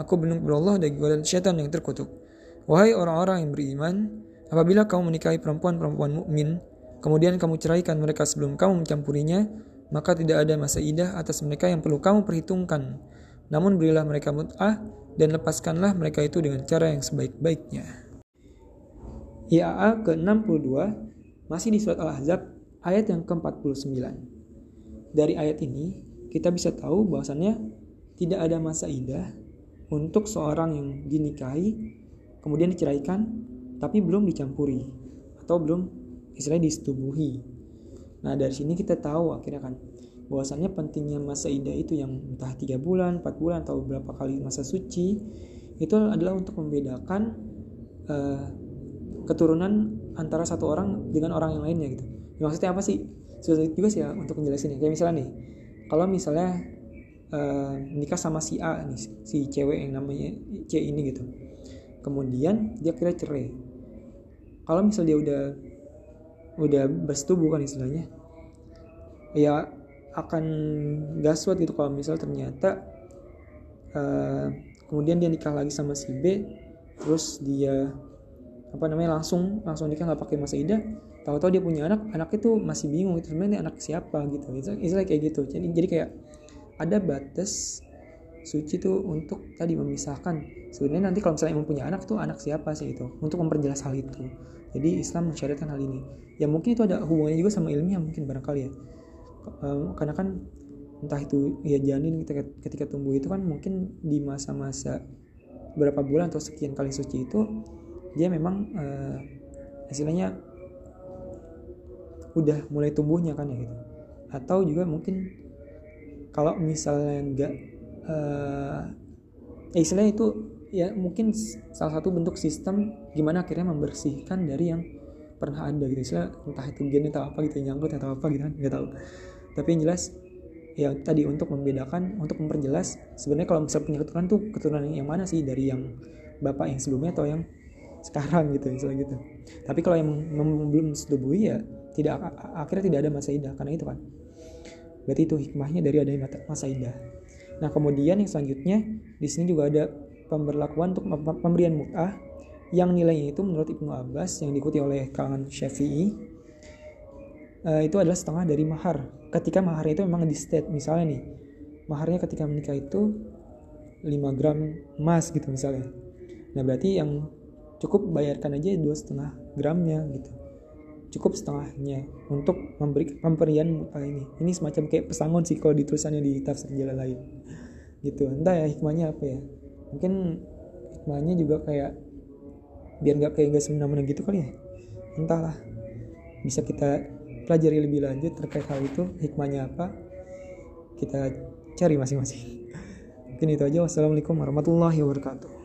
Aku berlindung Allah dari godaan syaitan yang terkutuk. Wahai orang-orang yang beriman, apabila kamu menikahi perempuan-perempuan mukmin, kemudian kamu ceraikan mereka sebelum kamu mencampurinya, maka tidak ada masa idah atas mereka yang perlu kamu perhitungkan. Namun berilah mereka mut'ah dan lepaskanlah mereka itu dengan cara yang sebaik-baiknya. IAA ke-62 masih di surat Al-Ahzab ayat yang ke-49. Dari ayat ini kita bisa tahu bahwasannya tidak ada masa idah untuk seorang yang dinikahi kemudian diceraikan tapi belum dicampuri atau belum istilahnya disetubuhi. Nah dari sini kita tahu akhirnya kan bahwasannya pentingnya masa idah itu yang entah tiga bulan, empat bulan atau beberapa kali masa suci itu adalah untuk membedakan uh, keturunan antara satu orang dengan orang yang lainnya gitu. Ya, maksudnya apa sih? Sulit juga sih ya untuk menjelasin Kayak misalnya nih, kalau misalnya uh, nikah sama si A nih si cewek yang namanya C ini gitu. Kemudian dia kira cerai. Kalau misal dia udah udah bersetubuh kan istilahnya ya akan gaswat gitu kalau misal ternyata uh, kemudian dia nikah lagi sama si B terus dia apa namanya langsung langsung nikah nggak pakai masa idah tahu-tahu dia punya anak anak itu masih bingung itu sebenarnya anak siapa? gitu. Istilah kayak gitu. Jadi jadi kayak ada batas suci itu untuk tadi memisahkan. Sebenarnya nanti kalau misalnya mempunyai anak tuh anak siapa sih itu? Untuk memperjelas hal itu. Jadi Islam mensyariatkan hal ini. Ya mungkin itu ada hubungannya juga sama ilmiah mungkin barangkali ya. Karena kan entah itu ya janin ketika, ketika tumbuh itu kan mungkin di masa-masa berapa bulan atau sekian kali suci itu dia memang uh, istilahnya udah mulai tumbuhnya kan ya gitu. Atau juga mungkin kalau misalnya nggak uh, ya istilahnya itu ya mungkin salah satu bentuk sistem gimana akhirnya membersihkan dari yang pernah ada gitu. Istilah entah itu gen atau apa gitu nyangkut atau apa gitu kan nggak tahu. Tapi yang jelas ya tadi untuk membedakan untuk memperjelas sebenarnya kalau misalnya punya keturunan tuh keturunan yang mana sih? Dari yang bapak yang sebelumnya atau yang sekarang gitu istilah gitu. Tapi kalau yang belum setubuhi ya tidak akhirnya tidak ada masa idah karena itu kan Berarti itu hikmahnya dari adanya masa indah. Nah, kemudian yang selanjutnya di sini juga ada pemberlakuan untuk pemberian mut'ah yang nilainya itu menurut Ibnu Abbas yang diikuti oleh kalangan Syafi'i uh, itu adalah setengah dari mahar. Ketika maharnya itu memang di state, misalnya nih, maharnya ketika menikah itu 5 gram emas gitu misalnya. Nah, berarti yang cukup bayarkan aja dua setengah gramnya gitu cukup setengahnya untuk memberi pemberian muka ini. Ini semacam kayak pesangon sih kalau ditulisannya di tafsir jalan lain. Gitu. Entah ya hikmahnya apa ya. Mungkin hikmahnya juga kayak biar nggak kayak nggak semena-mena gitu kali ya. Entahlah. Bisa kita pelajari lebih lanjut terkait hal itu hikmahnya apa kita cari masing-masing. Mungkin itu aja. Wassalamualaikum warahmatullahi wabarakatuh